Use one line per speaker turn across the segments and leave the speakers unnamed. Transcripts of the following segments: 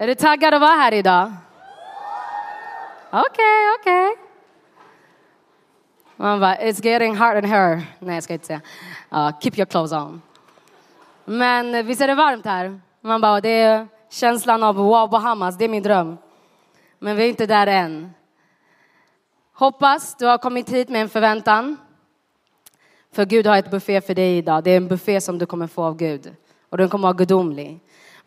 Är du taggad att vara här idag? Okej, okay, okej. Okay. Man bara, it's getting hard in here. Nej, jag ska inte säga. Uh, keep your clothes on. Men visst är det varmt här? Man bara, det är känslan av wow, Bahamas, det är min dröm. Men vi är inte där än. Hoppas du har kommit hit med en förväntan. För Gud har ett buffé för dig idag. Det är en buffé som du kommer få av Gud. Och den kommer vara gudomlig.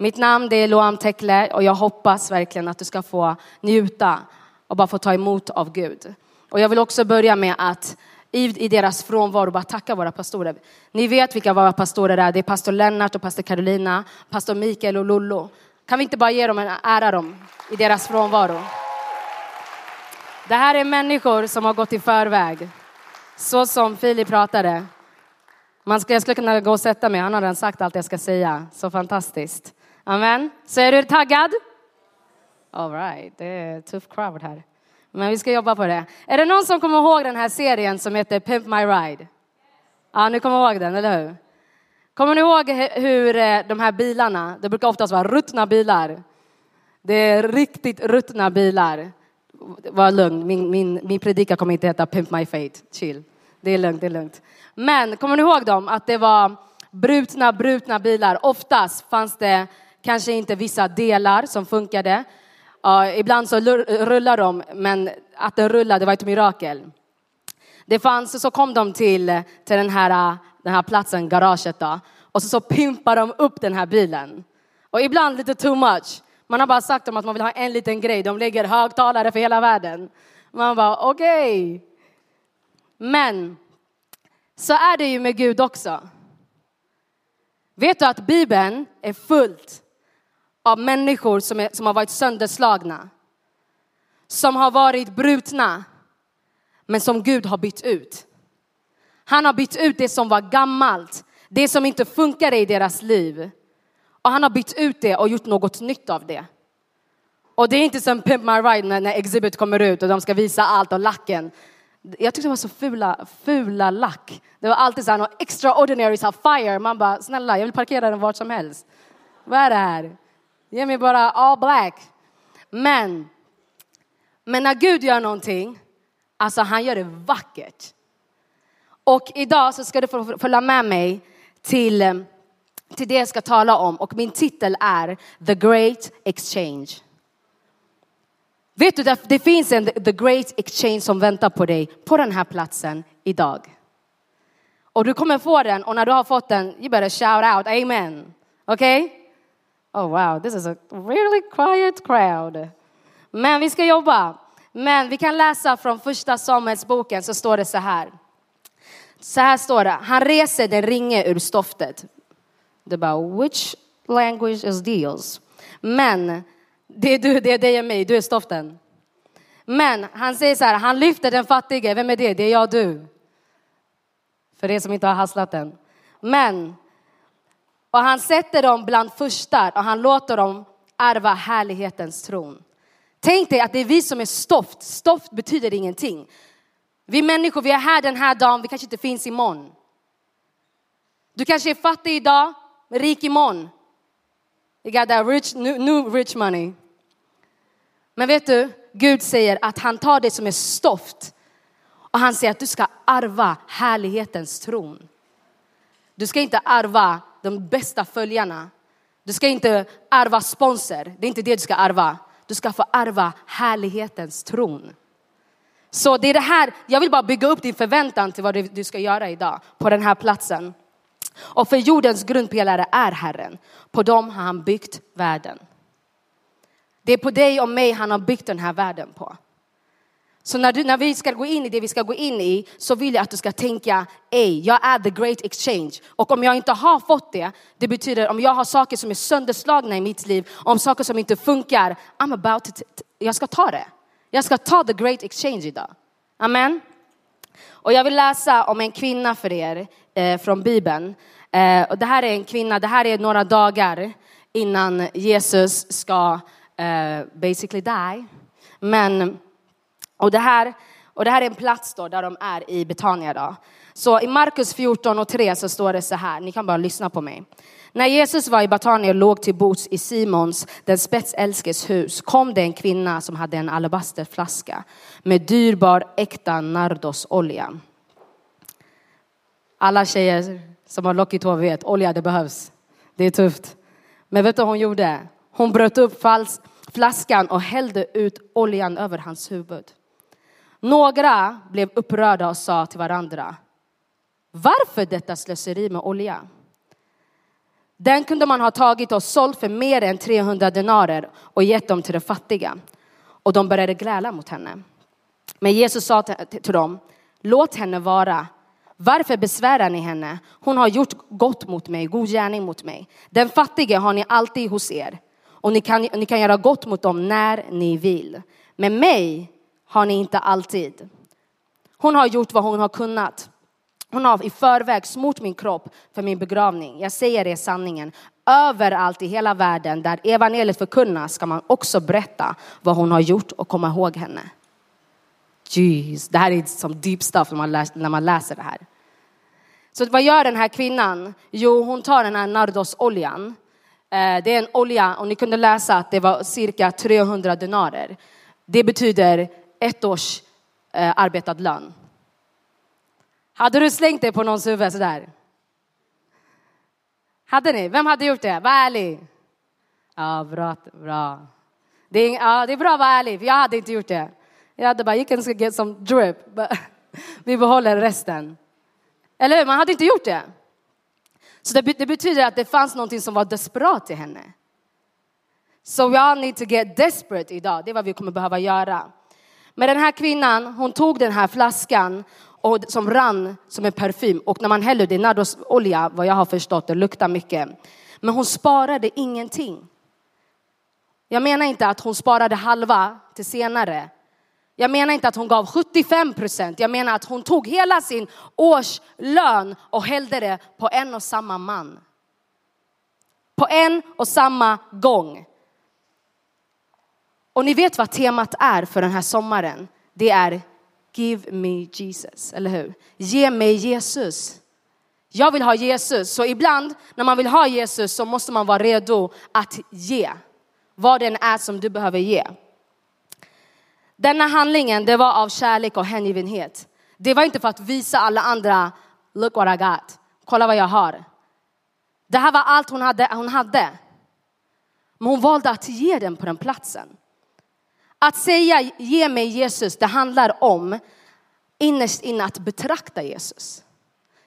Mitt namn det är Loam Tekle och jag hoppas verkligen att du ska få njuta och bara få ta emot av Gud. Och jag vill också börja med att i, i deras frånvaro bara tacka våra pastorer. Ni vet vilka våra pastorer är. Det är pastor Lennart och pastor Carolina, pastor Mikael och Lollo. Kan vi inte bara ge dem en ära dem i deras frånvaro? Det här är människor som har gått i förväg. Så som Filip pratade. Man ska, jag skulle kunna gå och sätta mig, han har redan sagt allt jag ska säga. Så fantastiskt. Amen. Så är du taggad? All right, det är tuff crowd här. Men vi ska jobba på det. Är det någon som kommer ihåg den här serien som heter Pimp My Ride? Ja, ni kommer ihåg den, eller hur? Kommer ni ihåg hur eh, de här bilarna, det brukar oftast vara ruttna bilar. Det är riktigt ruttna bilar. Var lugn, min, min, min predika kommer inte heta Pimp My Fate, chill. Det är lugnt, det är lugnt. Men kommer ni ihåg dem? Att det var brutna, brutna bilar. Oftast fanns det kanske inte vissa delar som funkade. Uh, ibland så rullar de, men att den rullade var ett mirakel. Det fanns, så kom de till, till den, här, den här platsen, garaget då, och så, så pimpar de upp den här bilen. Och ibland lite too much. Man har bara sagt dem att man vill ha en liten grej. De lägger högtalare för hela världen. Man bara okej. Okay. Men så är det ju med Gud också. Vet du att Bibeln är fullt av människor som, är, som har varit sönderslagna. Som har varit brutna, men som Gud har bytt ut. Han har bytt ut det som var gammalt, det som inte funkade i deras liv. Och han har bytt ut det och gjort något nytt av det. Och det är inte som Pimp My Ride när, när Exhibit kommer ut och de ska visa allt och lacken. Jag tyckte det var så fula, fula lack. Det var alltid så här, extraordinary fire. Man bara, snälla, jag vill parkera den vart som helst. Vad är det här? Ge mig bara all black. Men, men när Gud gör någonting, alltså han gör det vackert. Och idag så ska du få följa med mig till, eh, till det jag ska tala om och min titel är The Great Exchange. Vet du, det finns en The Great Exchange som väntar på dig på den här platsen idag. Och du kommer få den och när du har fått den, you better shout out amen. Okej? Okay? Oh wow, this is a really quiet crowd. Men vi ska jobba. Men vi kan läsa från första Samuelsboken så står det så här. Så här står det, han reser den ringe ur stoftet. Det bara, which language is deals? Men det är du, det är dig och mig, du är stoften. Men han säger så här, han lyfter den fattige, vem är det? Det är jag och du. För er som inte har hasslat den. Men och han sätter dem bland furstar och han låter dem ärva härlighetens tron. Tänk dig att det är vi som är stoft. Stoft betyder ingenting. Vi människor, vi är här den här dagen, vi kanske inte finns imorgon. Du kanske är fattig idag, rik imorgon. You got that rich, new, new rich money. Men vet du, Gud säger att han tar det som är stoft och han säger att du ska arva härlighetens tron. Du ska inte arva de bästa följarna. Du ska inte arva sponsor, det är inte det du ska arva. Du ska få arva härlighetens tron. Så det är det här, jag vill bara bygga upp din förväntan till vad du ska göra idag på den här platsen. Och för jordens grundpelare är Herren. På dem har han byggt världen. Det är på dig och mig han har byggt den här världen på. Så när, du, när vi ska gå in i det vi ska gå in i så vill jag att du ska tänka, ej, jag är the great exchange. Och om jag inte har fått det, det betyder om jag har saker som är sönderslagna i mitt liv, om saker som inte funkar, I'm about to, jag ska ta det. Jag ska ta the great exchange idag. Amen. Och jag vill läsa om en kvinna för er eh, från Bibeln. Eh, och det här är en kvinna, det här är några dagar innan Jesus ska eh, basically die. Men och det här, och det här är en plats då där de är i Betania. Då. Så i Markus 14 och 3 så står det så här, ni kan bara lyssna på mig. När Jesus var i Betania och låg till bords i Simons, den spetsälskes hus, kom det en kvinna som hade en alabasterflaska med dyrbar äkta nardosolja. Alla tjejer som har lockigt hår vet, olja det behövs. Det är tufft. Men vet du vad hon gjorde? Hon bröt upp flaskan och hällde ut oljan över hans huvud. Några blev upprörda och sa till varandra, varför detta slöseri med olja? Den kunde man ha tagit och sålt för mer än 300 denarer och gett dem till de fattiga. Och de började gräla mot henne. Men Jesus sa till dem, låt henne vara. Varför besvärar ni henne? Hon har gjort gott mot mig, god gärning mot mig. Den fattige har ni alltid hos er och ni kan, ni kan göra gott mot dem när ni vill. Men mig har ni inte alltid. Hon har gjort vad hon har kunnat. Hon har i förväg smort min kropp för min begravning. Jag säger er sanningen. Överallt i hela världen där evangeliet förkunnas ska man också berätta vad hon har gjort och komma ihåg henne. Jeez, det här är som deep stuff när man, läser, när man läser det här. Så vad gör den här kvinnan? Jo, hon tar den här nardosoljan. Eh, det är en olja och ni kunde läsa att det var cirka 300 denarer. Det betyder ett års eh, arbetad lön. Hade du slängt dig på någons huvud sådär? Hade ni? Vem hade gjort det? Var ärlig. Ja, bra. bra. Det, är, ja, det är bra att vara ärlig, för jag hade inte gjort det. Jag hade bara, you can get some drip. Vi behåller resten. Eller hur? Man hade inte gjort det. Så det, det betyder att det fanns någonting som var desperat i henne. So we all need to get desperate idag. Det är vad vi kommer behöva göra. Men den här kvinnan, hon tog den här flaskan och som rann som en parfym. Och när man häller det, nardosolja, vad jag har förstått, det luktar mycket. Men hon sparade ingenting. Jag menar inte att hon sparade halva till senare. Jag menar inte att hon gav 75 procent. Jag menar att hon tog hela sin årslön och hällde det på en och samma man. På en och samma gång. Och ni vet vad temat är för den här sommaren. Det är Give me Jesus, eller hur? Ge mig Jesus. Jag vill ha Jesus, så ibland när man vill ha Jesus så måste man vara redo att ge vad den är som du behöver ge. Denna handlingen, det var av kärlek och hängivenhet. Det var inte för att visa alla andra, look what I got, kolla vad jag har. Det här var allt hon hade. Hon hade. Men hon valde att ge den på den platsen. Att säga ge mig Jesus, det handlar om innerst inne att betrakta Jesus.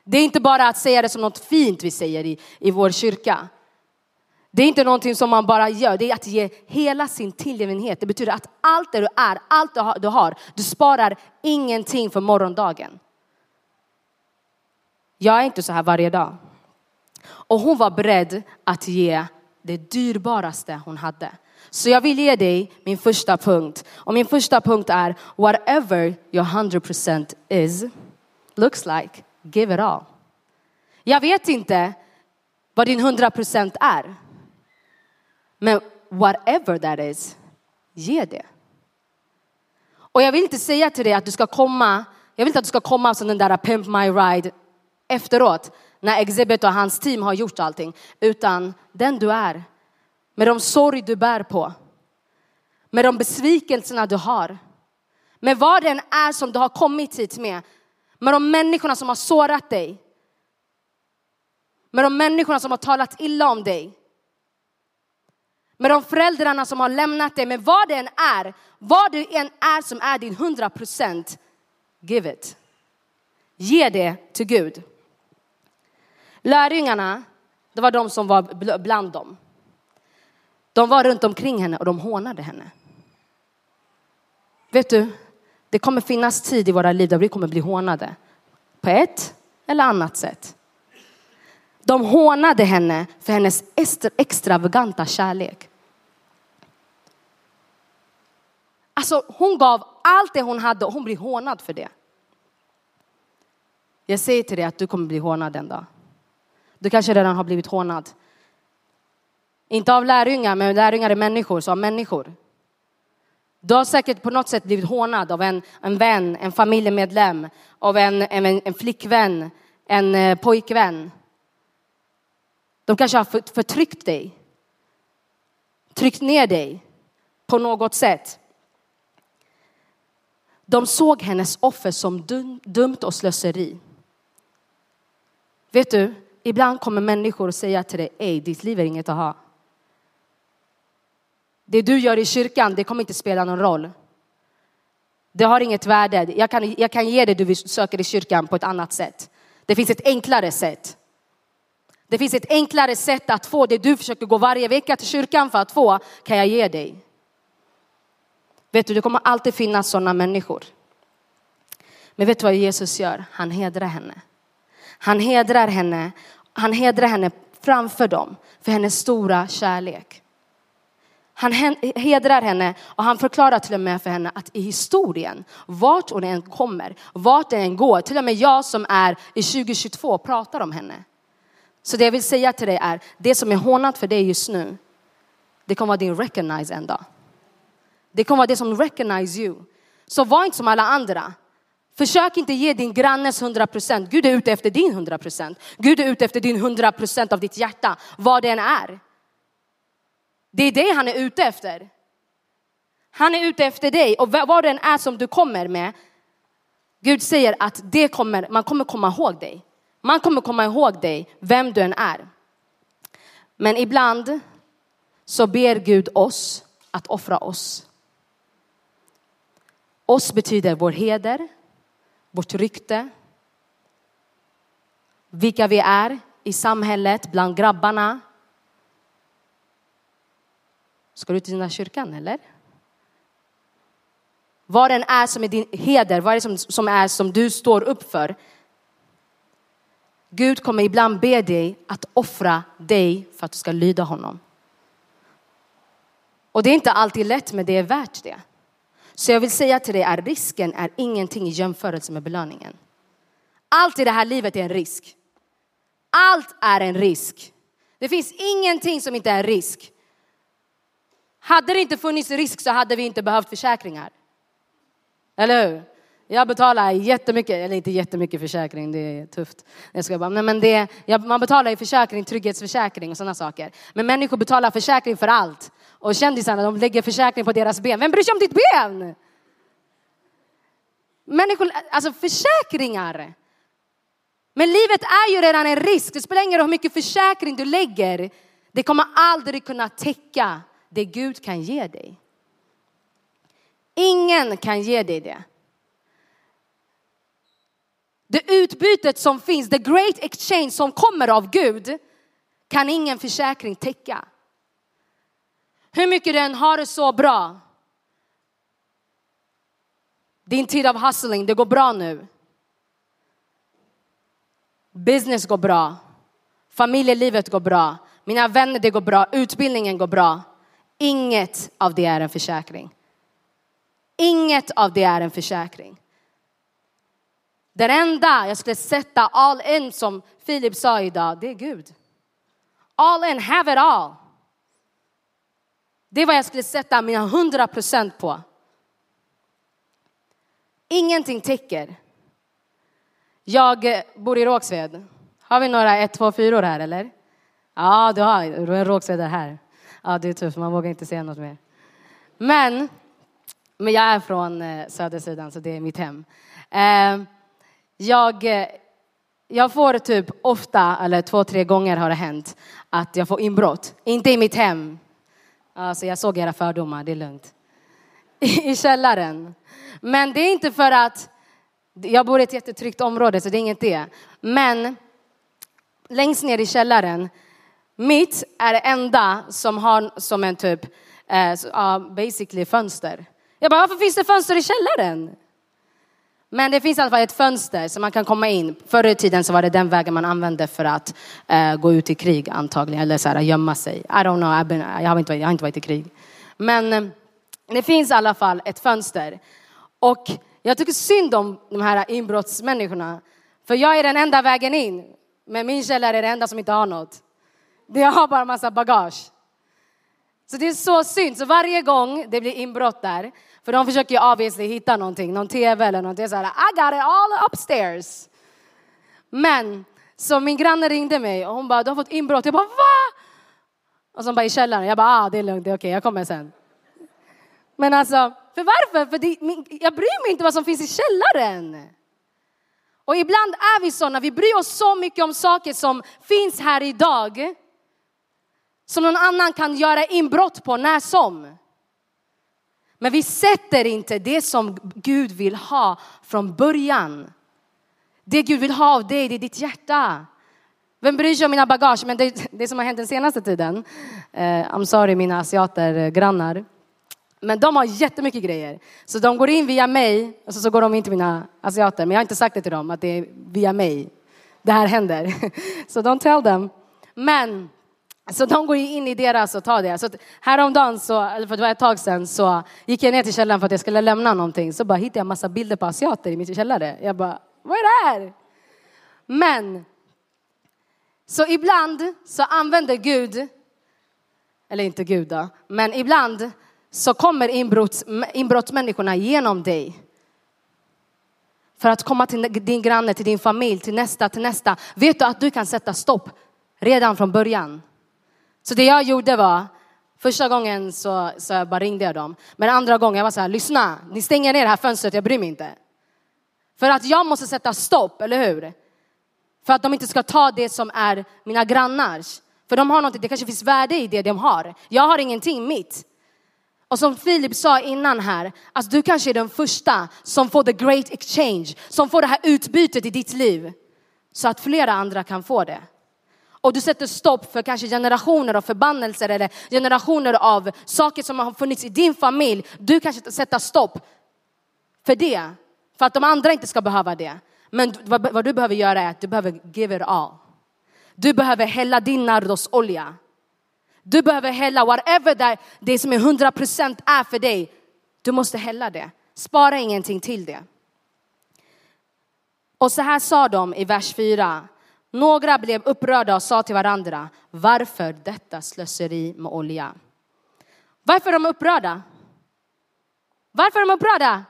Det är inte bara att säga det som något fint vi säger i, i vår kyrka. Det är inte någonting som man bara gör, det är att ge hela sin tillgivenhet. Det betyder att allt det du är, allt du har, du sparar ingenting för morgondagen. Jag är inte så här varje dag. Och hon var beredd att ge det dyrbaraste hon hade. Så jag vill ge dig min första punkt. Och min första punkt är whatever your 100% is, looks like, give it all. Jag vet inte vad din 100% är. Men whatever that is, ge det. Och jag vill inte säga till dig att du ska komma, jag vill inte att du ska komma som den där Pimp My Ride efteråt när Exhibit och hans team har gjort allting. Utan den du är med de sorg du bär på, med de besvikelserna du har, med vad den är som du har kommit hit med, med de människorna som har sårat dig, med de människorna som har talat illa om dig, med de föräldrarna som har lämnat dig, med vad det än är, vad du än är som är din hundra procent, give it. Ge det till Gud. Lärjungarna, det var de som var bland dem. De var runt omkring henne och de hånade henne. Vet du, det kommer finnas tid i våra liv där vi kommer bli hånade. På ett eller annat sätt. De hånade henne för hennes extravaganta kärlek. Alltså hon gav allt det hon hade och hon blir hånad för det. Jag säger till dig att du kommer bli hånad en dag. Du kanske redan har blivit hånad. Inte av lärjungar, men lärjungar är människor, så av människor. Du har säkert på något sätt blivit hånad av en, en vän, en familjemedlem, av en, en, en flickvän, en eh, pojkvän. De kanske har förtryckt dig. Tryckt ner dig på något sätt. De såg hennes offer som dum, dumt och slöseri. Vet du, ibland kommer människor och säger till dig, ej, ditt liv är inget att ha. Det du gör i kyrkan, det kommer inte spela någon roll. Det har inget värde. Jag kan, jag kan ge det du söker i kyrkan på ett annat sätt. Det finns ett enklare sätt. Det finns ett enklare sätt att få det du försöker gå varje vecka till kyrkan för att få, kan jag ge dig. Vet du, det kommer alltid finnas sådana människor. Men vet du vad Jesus gör? Han hedrar henne. Han hedrar henne. Han hedrar henne framför dem för hennes stora kärlek. Han hedrar henne och han förklarar till och med för henne att i historien, vart hon än kommer, vart den än går, till och med jag som är i 2022 pratar om henne. Så det jag vill säga till dig är, det som är hånat för dig just nu, det kommer vara din recognize en dag. Det kommer vara det som recognize you. Så var inte som alla andra. Försök inte ge din grannes 100 procent. Gud är ute efter din 100 procent. Gud är ute efter din 100 procent av ditt hjärta, vad det än är. Det är det han är ute efter. Han är ute efter dig och vad det än är som du kommer med. Gud säger att det kommer, man kommer komma ihåg dig. Man kommer komma ihåg dig, vem du än är. Men ibland så ber Gud oss att offra oss. Oss betyder vår heder, vårt rykte, vilka vi är i samhället, bland grabbarna. Ska du till den här kyrkan eller? Vad den är som är din heder, vad är det som, som är som du står upp för. Gud kommer ibland be dig att offra dig för att du ska lyda honom. Och det är inte alltid lätt, men det är värt det. Så jag vill säga till dig att risken är ingenting i jämförelse med belöningen. Allt i det här livet är en risk. Allt är en risk. Det finns ingenting som inte är en risk. Hade det inte funnits risk så hade vi inte behövt försäkringar. Eller hur? Jag betalar jättemycket, eller inte jättemycket försäkring, det är tufft. Jag ska bara, men det, man betalar ju försäkring, trygghetsförsäkring och sådana saker. Men människor betalar försäkring för allt. Och kändisarna, de lägger försäkring på deras ben. Vem bryr sig om ditt ben? Människor, alltså försäkringar. Men livet är ju redan en risk. Det spelar ingen roll hur mycket försäkring du lägger. Det kommer aldrig kunna täcka det Gud kan ge dig. Ingen kan ge dig det. Det utbytet som finns, the great exchange som kommer av Gud kan ingen försäkring täcka. Hur mycket du än har det så bra. Din tid av hustling, det går bra nu. Business går bra. Familjelivet går bra. Mina vänner, det går bra. Utbildningen går bra. Inget av det är en försäkring. Inget av det är en försäkring. Den enda jag skulle sätta all in som Filip sa idag, det är Gud. All in, have it all. Det är vad jag skulle sätta mina hundra procent på. Ingenting täcker. Jag bor i Rågsved. Har vi några 1, 2, 4 här eller? Ja, du har, du har en Rågsved här. Ja, det är typ tufft, man vågar inte säga något mer. Men, men jag är från eh, södersidan så det är mitt hem. Eh, jag, eh, jag får typ ofta, eller två, tre gånger har det hänt, att jag får inbrott. Inte i mitt hem. Alltså jag såg era fördomar, det är lugnt. I källaren. Men det är inte för att jag bor i ett jättetryggt område så det är inget det. Men längst ner i källaren, mitt är det enda som har som en typ, uh, basically fönster. Jag bara, varför finns det fönster i källaren? Men det finns i alla fall ett fönster så man kan komma in. Förr i tiden så var det den vägen man använde för att uh, gå ut i krig antagligen, eller så här, gömma sig. I don't know, been, jag, har inte, jag har inte varit i krig. Men eh, det finns i alla fall ett fönster. Och jag tycker synd om de här inbrottsmänniskorna. För jag är den enda vägen in. Men min källare är den enda som inte har något. Jag har bara massa bagage. Så det är så synd. Så varje gång det blir inbrott där, för de försöker ju obviously hitta någonting, någon tv eller någonting så här, I got it all upstairs. Men Så min granne ringde mig och hon bara, du har fått inbrott. Jag bara, va? Och så bara i källaren. Jag bara, ah, det är lugnt, det är okej, jag kommer sen. Men alltså, för varför? För det, jag bryr mig inte vad som finns i källaren. Och ibland är vi sådana, vi bryr oss så mycket om saker som finns här idag. Som någon annan kan göra inbrott på när som. Men vi sätter inte det som Gud vill ha från början. Det Gud vill ha av dig, det är ditt hjärta. Vem bryr sig om mina bagage? Men det, det som har hänt den senaste tiden, eh, I'm sorry mina asiater, grannar. Men de har jättemycket grejer. Så de går in via mig och så, så går de in till mina asiater. Men jag har inte sagt det till dem att det är via mig det här händer. Så don't tell them. Men så de går in i deras och tar det. Så häromdagen, så, för det var ett tag sedan, så gick jag ner till källaren för att jag skulle lämna någonting. Så bara hittade jag massa bilder på asiater i min källare. Jag bara, vad är det här? Men, så ibland så använder Gud, eller inte Gud då, men ibland så kommer inbrotts, inbrottsmänniskorna genom dig. För att komma till din granne, till din familj, till nästa, till nästa. Vet du att du kan sätta stopp redan från början? Så det jag gjorde var, första gången så, så jag bara ringde jag dem. Men andra gången jag var så här, lyssna, ni stänger ner det här fönstret, jag bryr mig inte. För att jag måste sätta stopp, eller hur? För att de inte ska ta det som är mina grannars. För de har någonting, det kanske finns värde i det de har. Jag har ingenting mitt. Och som Filip sa innan här, att du kanske är den första som får the great exchange, som får det här utbytet i ditt liv. Så att flera andra kan få det. Och du sätter stopp för kanske generationer av förbannelser eller generationer av saker som har funnits i din familj. Du kanske sätter stopp för det, för att de andra inte ska behöva det. Men vad, du behöver göra är att du behöver give it all. Du behöver hälla din nardosolja du behöver hälla whatever där, det som är 100% är för dig. Du måste hälla det. Spara ingenting till det. Och så här sa de i vers 4. Några blev upprörda och sa till varandra, varför detta slöseri med olja? Varför är de upprörda? Varför är de upprörda?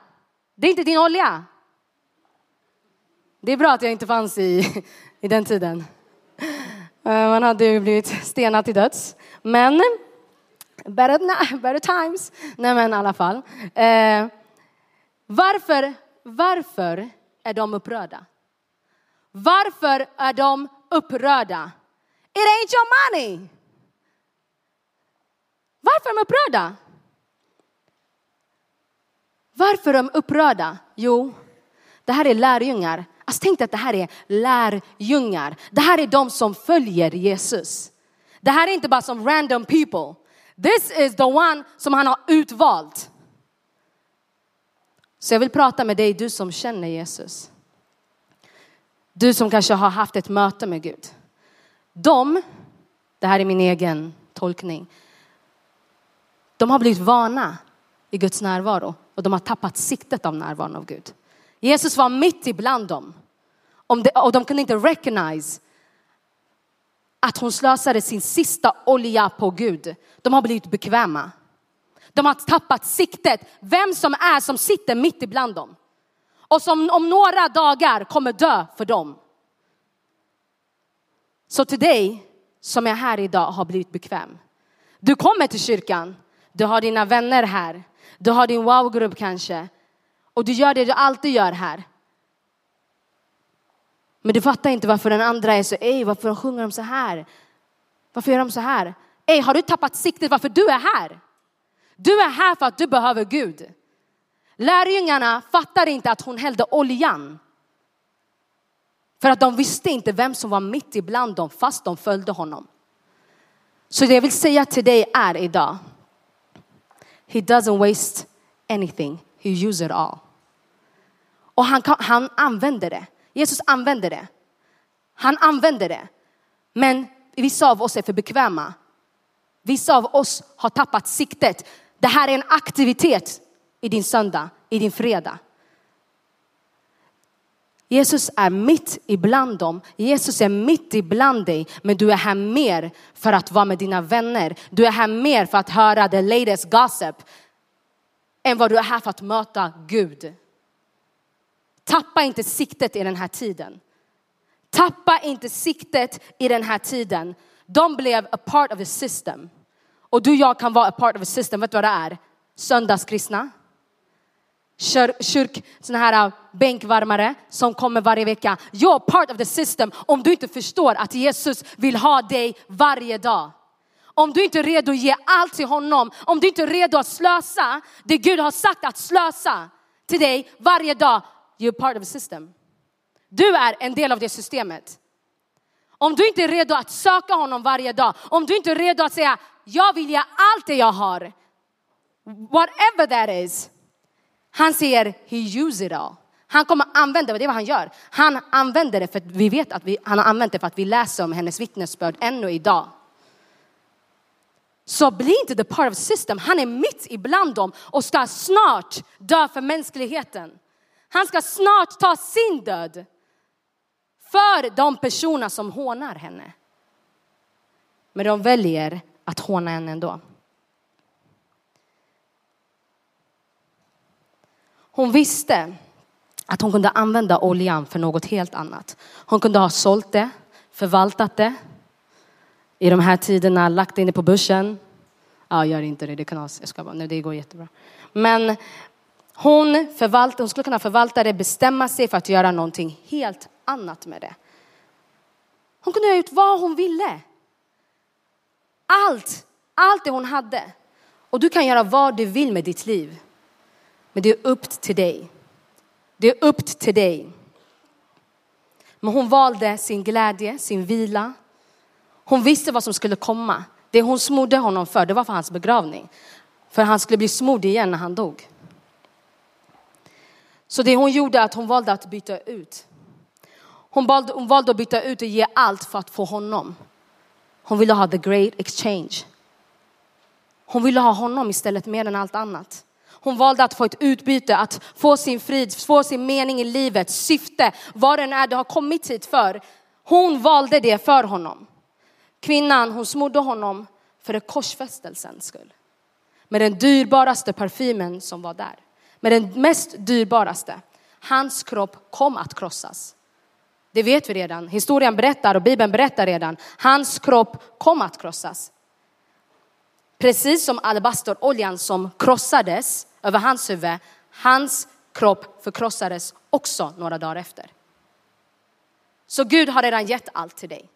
Det är inte din olja. Det är bra att jag inte fanns i, i den tiden. Eh, man hade ju blivit stenad till döds. Men, better, better times. Nej men i alla fall. Eh, varför, varför är de upprörda? Varför är de upprörda? It ain't your money. Varför är de upprörda? Varför är de upprörda? Jo, det här är lärjungar. Alltså tänk dig att det här är lärjungar. Det här är de som följer Jesus. Det här är inte bara som random people. This is the one som han har utvalt. Så jag vill prata med dig, du som känner Jesus. Du som kanske har haft ett möte med Gud. De, det här är min egen tolkning, de har blivit vana i Guds närvaro och de har tappat siktet av närvaron av Gud. Jesus var mitt ibland dem och de kunde inte recognize att hon slösade sin sista olja på Gud. De har blivit bekväma. De har tappat siktet, vem som är som sitter mitt ibland dem. Och som om några dagar kommer dö för dem. Så till dig som är här idag har blivit bekväm. Du kommer till kyrkan, du har dina vänner här, du har din wow-grupp kanske. Och du gör det du alltid gör här. Men du fattar inte varför den andra är så, ej varför sjunger de så här? Varför gör de så här? Ej, har du tappat siktet varför du är här? Du är här för att du behöver Gud. Lärjungarna fattar inte att hon hällde oljan. För att de visste inte vem som var mitt ibland dem fast de följde honom. Så det jag vill säga till dig är idag. He doesn't waste anything, he uses it all. Och han, han använder det. Jesus använder det. Han använder det. Men vissa av oss är för bekväma. Vissa av oss har tappat siktet. Det här är en aktivitet i din söndag, i din fredag. Jesus är mitt ibland dem. Jesus är mitt ibland dig, men du är här mer för att vara med dina vänner. Du är här mer för att höra the latest gossip än vad du är här för att möta Gud. Tappa inte siktet i den här tiden. Tappa inte siktet i den här tiden. De blev a part of the system. Och du och jag kan vara a part of the system. Vet du vad det är? Söndagskristna. Kyrk, såna här äh, bänkvarmare som kommer varje vecka. You're part of the system om du inte förstår att Jesus vill ha dig varje dag. Om du inte är redo att ge allt till honom, om du inte är redo att slösa det Gud har sagt att slösa till dig varje dag, you're part of the system. Du är en del av det systemet. Om du inte är redo att söka honom varje dag, om du inte är redo att säga jag vill ge allt det jag har, whatever that is. Han säger he use it all. Han kommer använda det, det är vad han gör. Han använder det för att vi vet att vi, han har använt det för att vi läser om hennes vittnesbörd ännu idag. Så bli inte the part of system. Han är mitt ibland dem och ska snart dö för mänskligheten. Han ska snart ta sin död för de personer som hånar henne. Men de väljer att håna henne ändå. Hon visste att hon kunde använda oljan för något helt annat. Hon kunde ha sålt det, förvaltat det i de här tiderna, lagt in det på börsen. Ja, gör inte det, det kan jag ska bara, nej, det går jättebra. Men hon, förvalt, hon skulle kunna förvalta det, bestämma sig för att göra någonting helt annat med det. Hon kunde ha gjort vad hon ville. Allt, allt det hon hade. Och du kan göra vad du vill med ditt liv. Men det är upp till dig. Det är upp till dig. Men hon valde sin glädje, sin vila. Hon visste vad som skulle komma. Det hon smorde honom för, det var för hans begravning. För han skulle bli smord igen när han dog. Så det hon gjorde att hon valde att byta ut. Hon valde, hon valde att byta ut och ge allt för att få honom. Hon ville ha the great exchange. Hon ville ha honom istället mer än allt annat. Hon valde att få ett utbyte, att få sin frid, få sin mening i livet, syfte, vad den är du har kommit hit för. Hon valde det för honom. Kvinnan, hon smorde honom för korsfästelsens skull. Med den dyrbaraste parfymen som var där. Med den mest dyrbaraste. Hans kropp kom att krossas. Det vet vi redan. Historien berättar och Bibeln berättar redan. Hans kropp kom att krossas. Precis som alabasteroljan som krossades över hans huvud, hans kropp förkrossades också några dagar efter. Så Gud har redan gett allt till dig.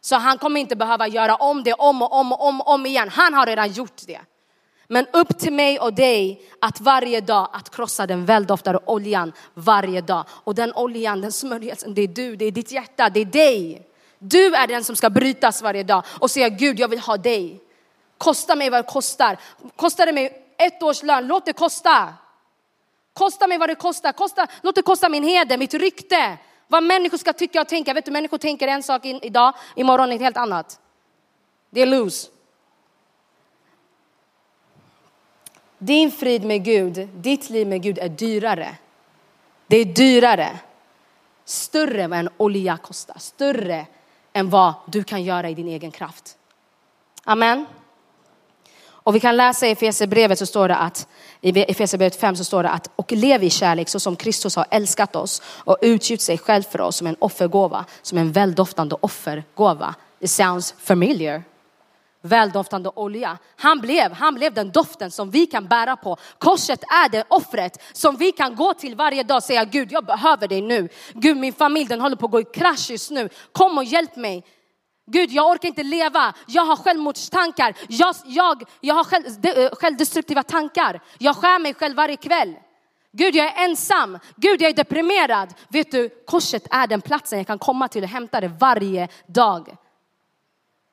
Så han kommer inte behöva göra om det om och om och om, om igen. Han har redan gjort det. Men upp till mig och dig att varje dag att krossa den väldoftade oljan varje dag. Och den oljan, den smörjelsen, det är du, det är ditt hjärta, det är dig. Du är den som ska brytas varje dag och säga Gud, jag vill ha dig. Kosta mig vad det kostar. Kostar det mig ett års lön, låt det kosta. Kosta mig vad det kostar, kosta, låt det kosta min heder, mitt rykte. Vad människor ska tycka och tänka. Vet du, människor tänker en sak idag, imorgon ett helt annat. Det är lose. Din frid med Gud, ditt liv med Gud är dyrare. Det är dyrare. Större än vad en olja kostar. Större än vad du kan göra i din egen kraft. Amen. Och vi kan läsa i Efesierbrevet så står det att i Efesierbrevet 5 så står det att och lev i kärlek så som Kristus har älskat oss och utgjut sig själv för oss som en offergåva, som en väldoftande offergåva. It sounds familiar. Väldoftande olja. Han blev, han blev den doften som vi kan bära på. Korset är det offret som vi kan gå till varje dag och säga Gud, jag behöver dig nu. Gud, min familj den håller på att gå i krasch just nu. Kom och hjälp mig. Gud, jag orkar inte leva. Jag har självmordstankar. Jag, jag, jag har själv, de, eh, självdestruktiva tankar. Jag skär mig själv varje kväll. Gud, jag är ensam. Gud, jag är deprimerad. Vet du, korset är den platsen jag kan komma till och hämta det varje dag.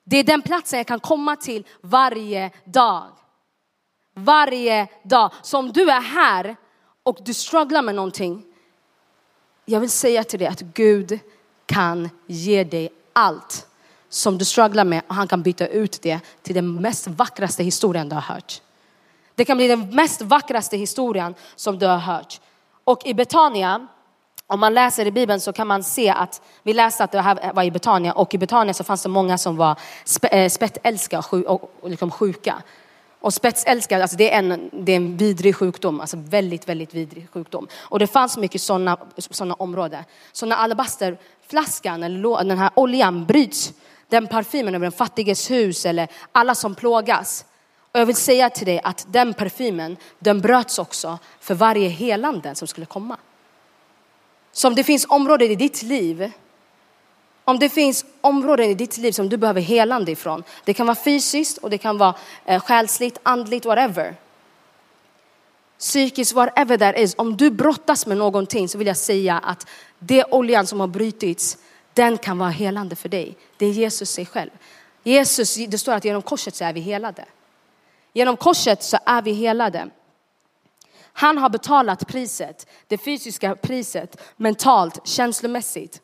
Det är den platsen jag kan komma till varje dag. Varje dag. Så om du är här och du strugglar med någonting. Jag vill säga till dig att Gud kan ge dig allt som du strugglar med och han kan byta ut det till den mest vackraste historien du har hört. Det kan bli den mest vackraste historien som du har hört. Och i Betania, om man läser i Bibeln så kan man se att, vi läste att det här var i Betania och i Betania så fanns det många som var spettälska. Eh, och, liksom sjuka. Och spetsälska, alltså det, är en, det är en vidrig sjukdom, alltså väldigt, väldigt vidrig sjukdom. Och det fanns mycket sådana såna områden. Så när alabasterflaskan, eller den här oljan bryts, den parfymen över den fattiges hus eller alla som plågas. Och jag vill säga till dig att den parfymen, den bröts också för varje helande som skulle komma. Så om det finns områden i ditt liv, om det finns områden i ditt liv som du behöver helande ifrån, det kan vara fysiskt och det kan vara eh, själsligt, andligt, whatever. Psykiskt, whatever that is. Om du brottas med någonting så vill jag säga att det oljan som har brutits, den kan vara helande för dig. Det är Jesus sig själv. Jesus, det står att genom korset så är vi helade. Genom korset så är vi helade. Han har betalat priset, det fysiska priset, mentalt, känslomässigt.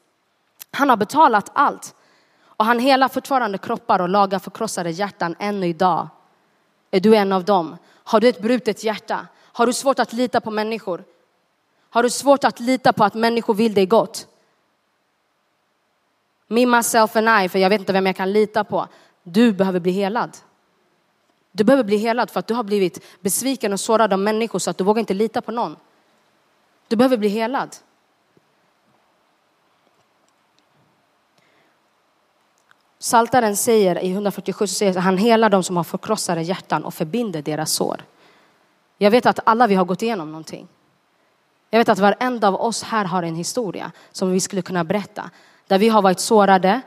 Han har betalat allt. Och han helar fortfarande kroppar och lagar förkrossade hjärtan ännu idag. Är du en av dem? Har du ett brutet hjärta? Har du svårt att lita på människor? Har du svårt att lita på att människor vill dig gott? Me, myself and I, för jag vet inte vem jag kan lita på. Du behöver bli helad. Du behöver bli helad för att du har blivit besviken och sårad av människor så att du vågar inte lita på någon. Du behöver bli helad. Saltaren säger i 147 så säger han helar de som har förkrossade hjärtan och förbinder deras sår. Jag vet att alla vi har gått igenom någonting. Jag vet att varenda av oss här har en historia som vi skulle kunna berätta. Där vi har varit sårade,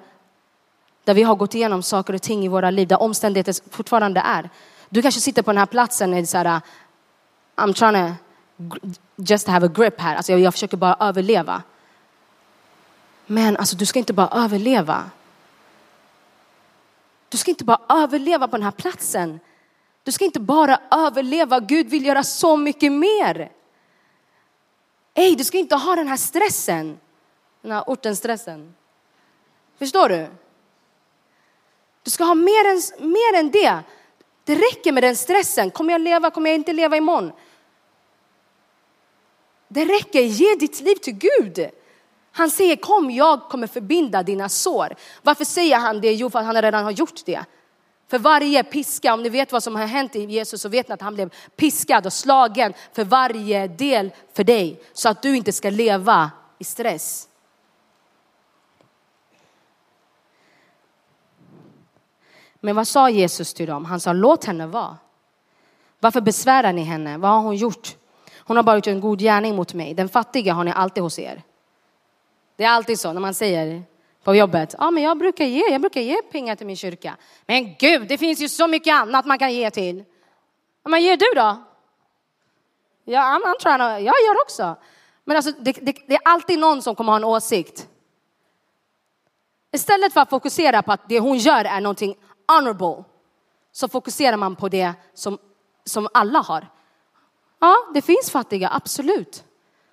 där vi har gått igenom saker och ting i våra liv, där omständigheter fortfarande är. Du kanske sitter på den här platsen och är så här, I'm trying to just have a grip här, alltså jag, jag försöker bara överleva. Men alltså du ska inte bara överleva. Du ska inte bara överleva på den här platsen. Du ska inte bara överleva, Gud vill göra så mycket mer. Ey, du ska inte ha den här stressen, den här ortenstressen. Förstår du? Du ska ha mer än, mer än det. Det räcker med den stressen. Kommer jag leva, kommer jag inte leva imorgon? Det räcker, ge ditt liv till Gud. Han säger kom, jag kommer förbinda dina sår. Varför säger han det? Jo, för att han redan har gjort det. För varje piska, om ni vet vad som har hänt i Jesus så vet ni att han blev piskad och slagen för varje del för dig. Så att du inte ska leva i stress. Men vad sa Jesus till dem? Han sa låt henne vara. Varför besvärar ni henne? Vad har hon gjort? Hon har bara gjort en god gärning mot mig. Den fattiga har ni alltid hos er. Det är alltid så när man säger på jobbet. Ja, men jag brukar ge, jag brukar ge pengar till min kyrka. Men gud, det finns ju så mycket annat man kan ge till. Ja, men ger du då? Ja, I'm, I'm trying to, jag gör också. Men alltså, det, det, det är alltid någon som kommer ha en åsikt. Istället för att fokusera på att det hon gör är någonting honorable så fokuserar man på det som, som alla har. Ja, det finns fattiga, absolut.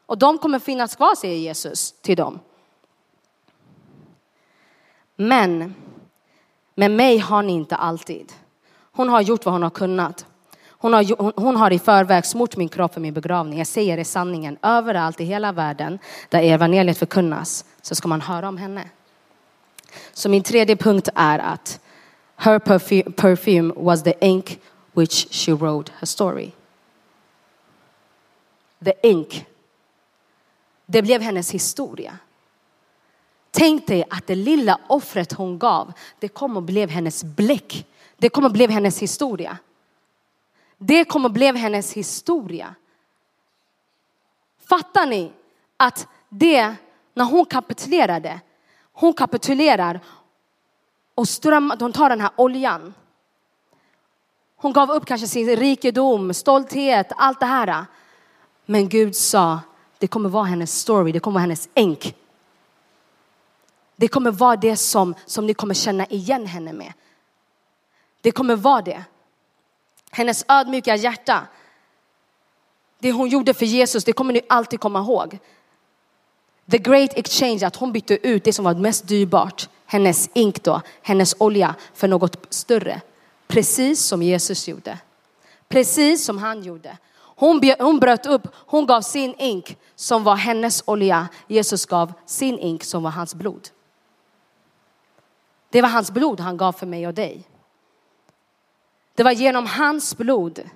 Och de kommer finnas kvar, säger Jesus till dem. Men med mig har ni inte alltid. Hon har gjort vad hon har kunnat. Hon har, hon, hon har i förväg smort min kropp för min begravning. Jag säger det sanningen. Överallt i hela världen där evangeliet förkunnas så ska man höra om henne. Så min tredje punkt är att her perfume, perfume was the ink which she wrote her story. The ink. Det blev hennes historia. Tänk dig att det lilla offret hon gav, det kom och blev hennes bläck. Det kom och blev hennes historia. Det kom och blev hennes historia. Fattar ni att det, när hon kapitulerade, hon kapitulerar och ström, hon tar den här oljan. Hon gav upp kanske sin rikedom, stolthet, allt det här. Men Gud sa, det kommer vara hennes story, det kommer vara hennes änk. Det kommer vara det som, som ni kommer känna igen henne med. Det kommer vara det. Hennes ödmjuka hjärta. Det hon gjorde för Jesus, det kommer ni alltid komma ihåg. The great exchange, att hon bytte ut det som var mest dyrbart, hennes ink då, hennes olja för något större. Precis som Jesus gjorde. Precis som han gjorde. Hon, hon bröt upp, hon gav sin ink som var hennes olja. Jesus gav sin ink som var hans blod. Det var hans blod han gav för mig och dig. Det var genom hans blod.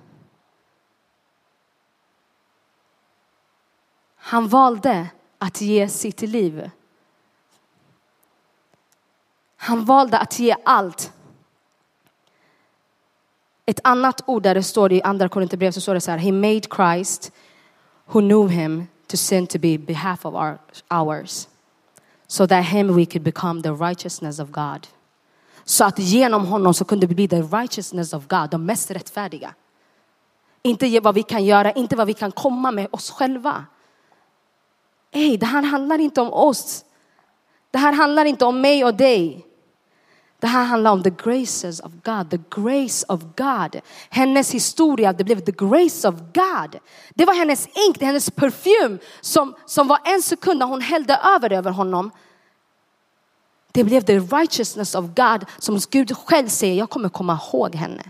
Han valde att ge sitt liv han valde att ge allt. Ett annat ord där det står i andra Korinthierbrevet så står det så här, he made Christ who knew him to sin to be behalf of our, ours. So that him we could become the righteousness of God. Så att genom honom så kunde vi bli the righteousness of God, de mest rättfärdiga. Inte vad vi kan göra, inte vad vi kan komma med oss själva. Ey, det här handlar inte om oss. Det här handlar inte om mig och dig. Det här handlar om the graces of God, the grace of God. Hennes historia, det blev the grace of God. Det var hennes ink, hennes parfym som, som var en sekund när hon hällde över över honom. Det blev the righteousness of God som Gud själv säger, jag kommer komma ihåg henne.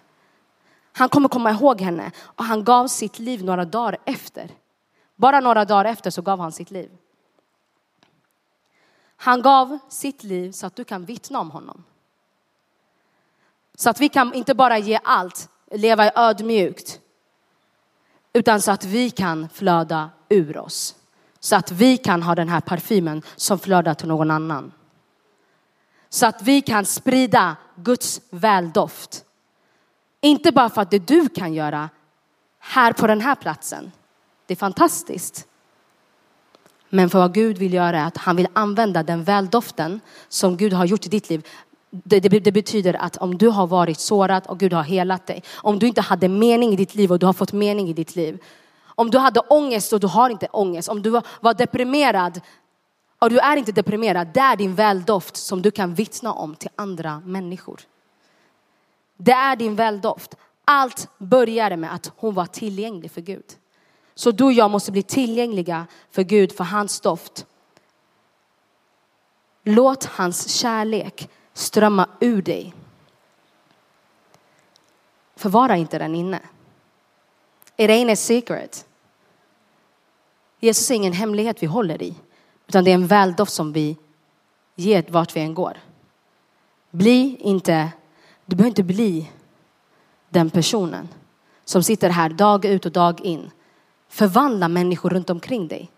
Han kommer komma ihåg henne och han gav sitt liv några dagar efter. Bara några dagar efter så gav han sitt liv. Han gav sitt liv så att du kan vittna om honom. Så att vi kan inte bara ge allt, leva ödmjukt, utan så att vi kan flöda ur oss. Så att vi kan ha den här parfymen som flödar till någon annan. Så att vi kan sprida Guds väldoft. Inte bara för att det du kan göra här på den här platsen. Det är fantastiskt. Men för vad Gud vill göra är att han vill använda den väldoften som Gud har gjort i ditt liv. Det, det, det, betyder att om du har varit sårad och Gud har helat dig, om du inte hade mening i ditt liv och du har fått mening i ditt liv, om du hade ångest och du har inte ångest, om du var deprimerad och du är inte deprimerad, det är din väldoft som du kan vittna om till andra människor. Det är din väldoft. Allt började med att hon var tillgänglig för Gud. Så du och jag måste bli tillgängliga för Gud, för hans doft. Låt hans kärlek strömma ur dig. Förvara inte den inne. It ain't a secret. Jesus är ingen hemlighet vi håller i, utan det är en väldoft som vi ger vart vi än går. Bli inte, du behöver inte bli den personen som sitter här dag ut och dag in. Förvandla människor runt omkring dig.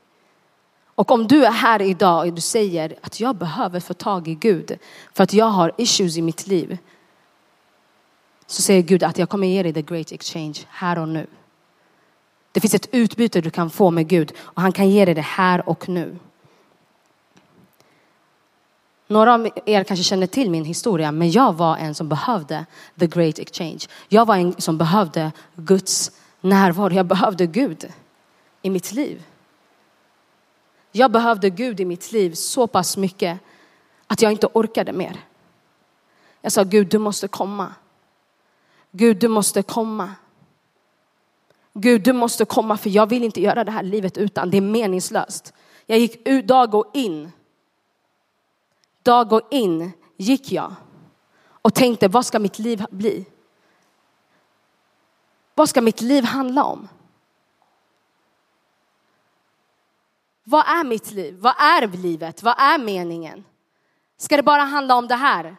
Och om du är här idag och du säger att jag behöver få tag i Gud för att jag har issues i mitt liv. Så säger Gud att jag kommer ge dig the great exchange här och nu. Det finns ett utbyte du kan få med Gud och han kan ge dig det här och nu. Några av er kanske känner till min historia, men jag var en som behövde the great exchange. Jag var en som behövde Guds närvaro. Jag behövde Gud i mitt liv. Jag behövde Gud i mitt liv så pass mycket att jag inte orkade mer. Jag sa Gud, du måste komma. Gud, du måste komma. Gud, du måste komma för jag vill inte göra det här livet utan. Det är meningslöst. Jag gick ut dag och in. Dag och in gick jag och tänkte, vad ska mitt liv bli? Vad ska mitt liv handla om? Vad är mitt liv? Vad är livet? Vad är meningen? Ska det bara handla om det här?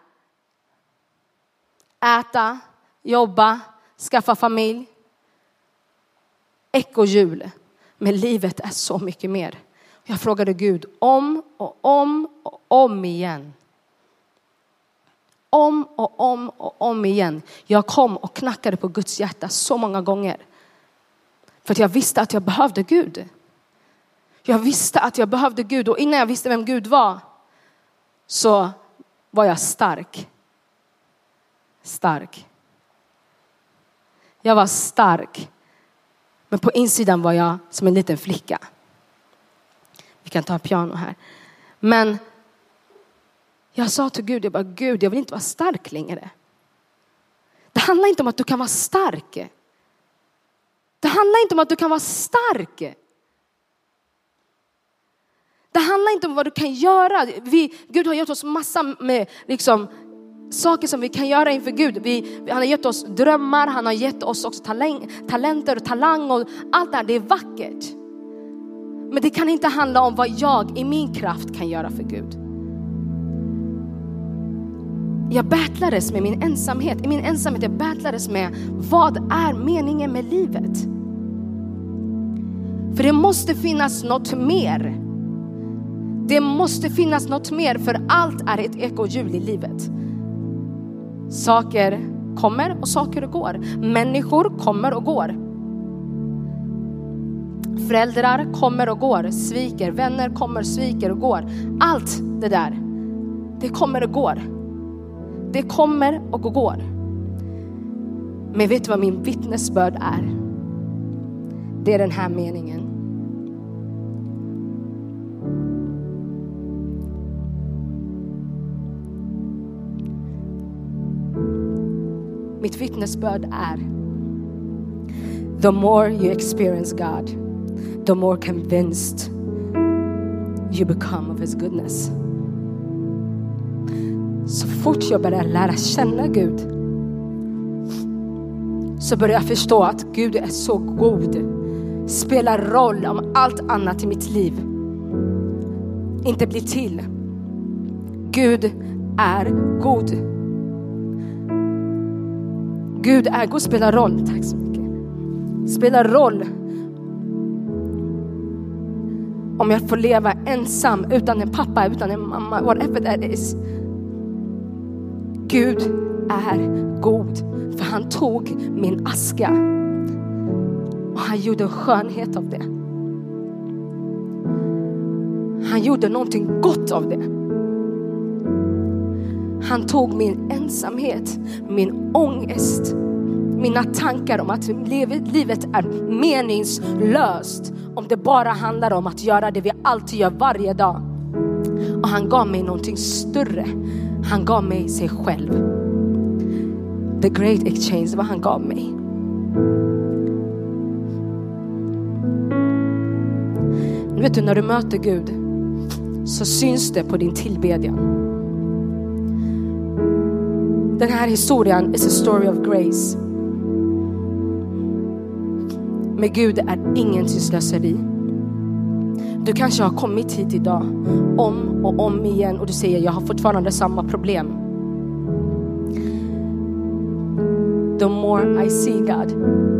Äta, jobba, skaffa familj. Ekohjul. Men livet är så mycket mer. Jag frågade Gud om och om och om igen. Om och om och om igen. Jag kom och knackade på Guds hjärta så många gånger. För att jag visste att jag behövde Gud. Jag visste att jag behövde Gud och innan jag visste vem Gud var så var jag stark. Stark. Jag var stark. Men på insidan var jag som en liten flicka. Vi kan ta piano här. Men jag sa till Gud, jag bara, Gud, jag vill inte vara stark längre. Det handlar inte om att du kan vara stark. Det handlar inte om att du kan vara stark. Det handlar inte om vad du kan göra. Vi, Gud har gett oss massa med liksom, saker som vi kan göra inför Gud. Vi, han har gett oss drömmar, han har gett oss också talang, talenter och talang och allt det här. Det är vackert. Men det kan inte handla om vad jag i min kraft kan göra för Gud. Jag battlades med min ensamhet. I min ensamhet jag battlades med vad är meningen med livet? För det måste finnas något mer. Det måste finnas något mer för allt är ett ekohjul i livet. Saker kommer och saker går. Människor kommer och går. Föräldrar kommer och går, sviker. Vänner kommer, sviker och går. Allt det där, det kommer och går. Det kommer och går. Men vet du vad min vittnesbörd är? Det är den här meningen. Mitt vittnesbörd är The more you experience God, the more convinced you become of his goodness. Så fort jag börjar lära känna Gud så börjar jag förstå att Gud är så god. Spelar roll om allt annat i mitt liv inte blir till. Gud är god. Gud är god, spelar roll. Tack så mycket. Spelar roll om jag får leva ensam utan en pappa, utan en mamma, whatever that is. Gud är god, för han tog min aska och han gjorde en skönhet av det. Han gjorde någonting gott av det. Han tog min ensamhet, min ångest, mina tankar om att livet är meningslöst om det bara handlar om att göra det vi alltid gör varje dag. Och han gav mig någonting större. Han gav mig sig själv. The great exchange, vad han gav mig. Vet du, när du möter Gud så syns det på din tillbedjan. Den här historien is a story of grace. Med Gud är ingenting slöseri. Du kanske har kommit hit idag om och om igen och du säger jag har fortfarande samma problem. The more I see God,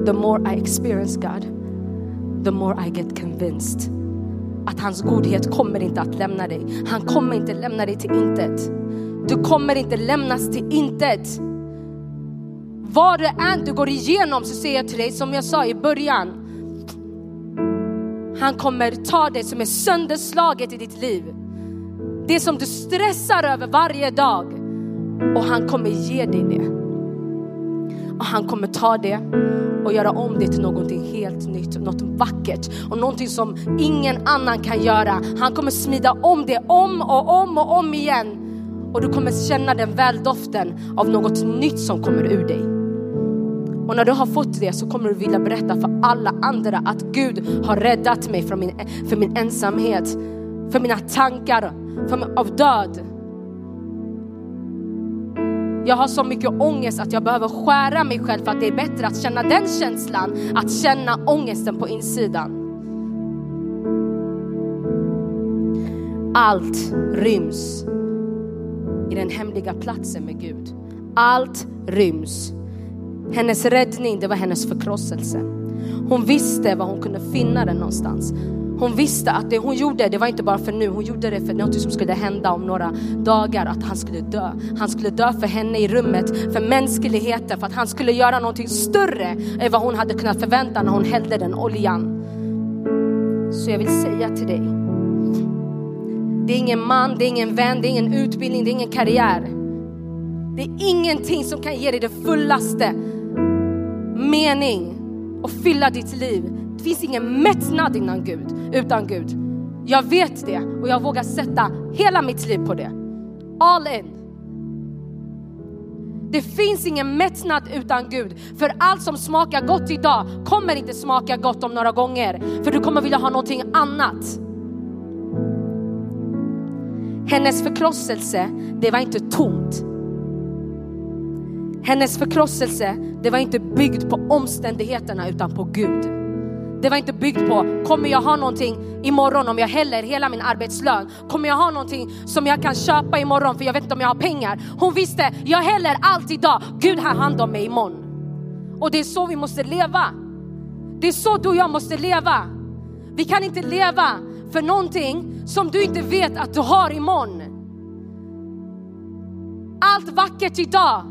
the more I experience God, the more I get convinced att hans godhet kommer inte att lämna dig. Han kommer inte lämna dig till intet. Du kommer inte lämnas till intet. Vad det än du går igenom så säger jag till dig som jag sa i början. Han kommer ta det som är sönderslaget i ditt liv. Det som du stressar över varje dag. Och han kommer ge dig det. Och han kommer ta det och göra om det till någonting helt nytt, något vackert och någonting som ingen annan kan göra. Han kommer smida om det om och om och om igen och du kommer känna den väldoften av något nytt som kommer ur dig. Och när du har fått det så kommer du vilja berätta för alla andra att Gud har räddat mig från min, för min ensamhet, för mina tankar för, av död. Jag har så mycket ångest att jag behöver skära mig själv för att det är bättre att känna den känslan, att känna ångesten på insidan. Allt ryms i den hemliga platsen med Gud. Allt ryms. Hennes räddning, det var hennes förkrosselse. Hon visste var hon kunde finna den någonstans. Hon visste att det hon gjorde, det var inte bara för nu, hon gjorde det för något som skulle hända om några dagar, att han skulle dö. Han skulle dö för henne i rummet, för mänskligheten, för att han skulle göra någonting större än vad hon hade kunnat förvänta när hon hällde den oljan. Så jag vill säga till dig, det är ingen man, det är ingen vän, det är ingen utbildning, det är ingen karriär. Det är ingenting som kan ge dig det fullaste mening och fylla ditt liv. Det finns ingen mättnad innan Gud, utan Gud. Jag vet det och jag vågar sätta hela mitt liv på det. All in. Det finns ingen mättnad utan Gud. För allt som smakar gott idag kommer inte smaka gott om några gånger. För du kommer vilja ha någonting annat. Hennes förkrosselse, det var inte tomt. Hennes förkrosselse, det var inte byggd på omständigheterna utan på Gud. Det var inte byggt på, kommer jag ha någonting imorgon om jag häller hela min arbetslön? Kommer jag ha någonting som jag kan köpa imorgon för jag vet inte om jag har pengar? Hon visste, jag häller allt idag. Gud har hand om mig imorgon. Och det är så vi måste leva. Det är så du och jag måste leva. Vi kan inte leva för någonting som du inte vet att du har imorgon. Allt vackert idag,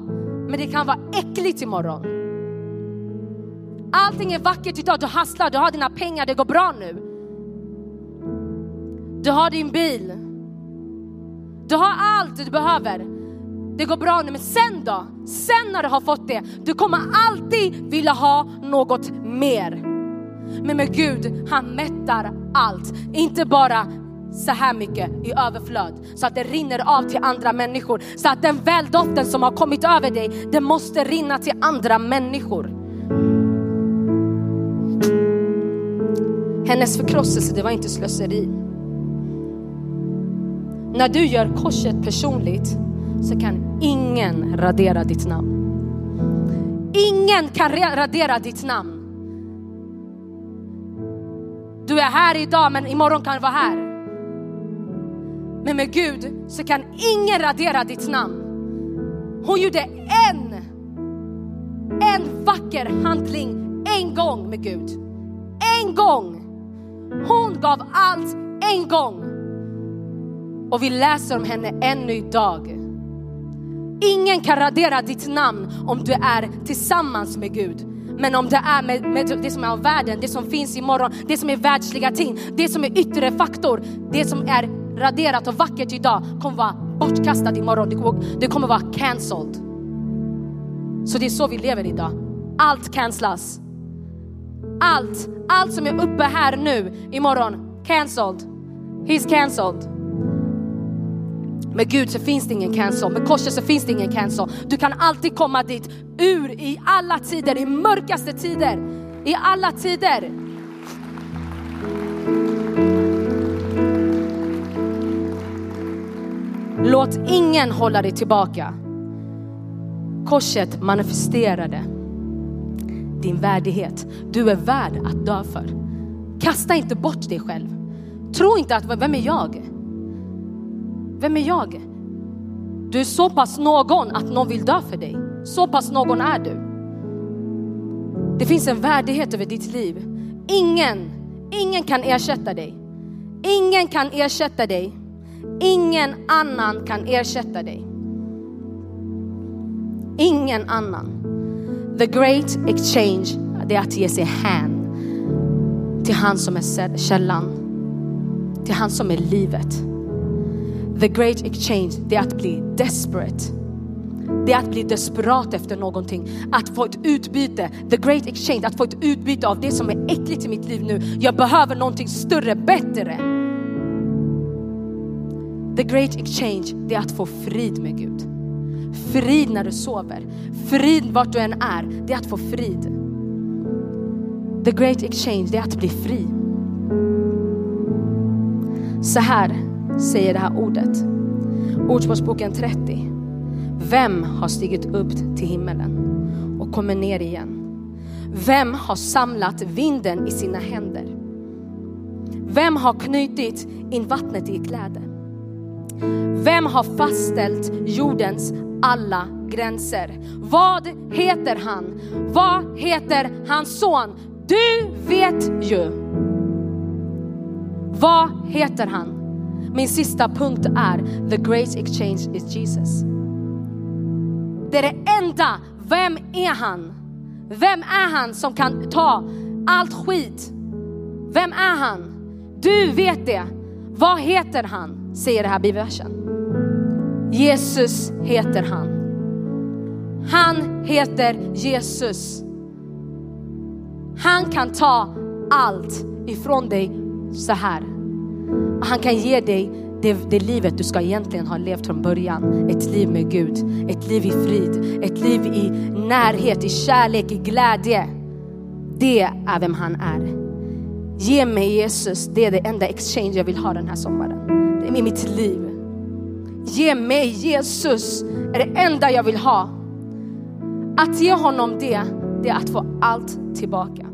men det kan vara äckligt imorgon. Allting är vackert idag, du hasslar, du har dina pengar, det går bra nu. Du har din bil. Du har allt du behöver. Det går bra nu, men sen då? Sen när du har fått det, du kommer alltid vilja ha något mer. Men med Gud, han mättar allt. Inte bara så här mycket i överflöd så att det rinner av till andra människor. Så att den väldoften som har kommit över dig, det måste rinna till andra människor. Hennes förkrosselse, det var inte slöseri. När du gör korset personligt så kan ingen radera ditt namn. Ingen kan radera ditt namn. Du är här idag men imorgon kan du vara här. Men med Gud så kan ingen radera ditt namn. Hon gjorde en, en vacker handling en gång med Gud. En gång. Hon gav allt en gång. Och vi läser om henne ännu idag. Ingen kan radera ditt namn om du är tillsammans med Gud. Men om det är med, med, det som är av världen, det som finns imorgon, det som är världsliga ting, det som är yttre faktor, det som är raderat och vackert idag kommer vara bortkastat imorgon. Det kommer, det kommer vara cancelled. Så det är så vi lever idag. Allt cancelas. Allt, allt som är uppe här nu, imorgon, cancelled. He's cancelled. Med Gud så finns det ingen cancel, med korset så finns det ingen cancel. Du kan alltid komma dit, ur i alla tider, i mörkaste tider, i alla tider. Låt ingen hålla dig tillbaka. Korset manifesterade din värdighet. Du är värd att dö för. Kasta inte bort dig själv. Tro inte att, vem är jag? Vem är jag? Du är så pass någon att någon vill dö för dig. Så pass någon är du. Det finns en värdighet över ditt liv. Ingen, ingen kan ersätta dig. Ingen kan ersätta dig. Ingen annan kan ersätta dig. Ingen annan. The great exchange, det är att ge sig hän till han som är källan. Till han som är livet. The great exchange, det är att bli desperate. Det är att bli desperat efter någonting. Att få ett utbyte. The great exchange, att få ett utbyte av det som är äckligt i mitt liv nu. Jag behöver någonting större, bättre. The great exchange, det är att få frid med Gud. Frid när du sover. Frid vart du än är, det är att få frid. The great exchange, det är att bli fri. Så här säger det här ordet. Ordspråksboken 30. Vem har stigit upp till himmelen och kommer ner igen? Vem har samlat vinden i sina händer? Vem har knutit in vattnet i kläder? Vem har fastställt jordens alla gränser? Vad heter han? Vad heter hans son? Du vet ju. Vad heter han? Min sista punkt är the great exchange is Jesus. Det är det enda. Vem är han? Vem är han som kan ta allt skit? Vem är han? Du vet det. Vad heter han? Säger det här bibelversen. Jesus heter han. Han heter Jesus. Han kan ta allt ifrån dig så här. Han kan ge dig det, det, livet du ska egentligen ha levt från början. Ett liv med Gud, ett liv i frid, ett liv i närhet, i kärlek, i glädje. Det är vem han är. Ge mig Jesus, det är det enda exchange jag vill ha den här sommaren. Det är mitt liv. Ge mig Jesus, är det enda jag vill ha. Att ge honom det, det är att få allt tillbaka.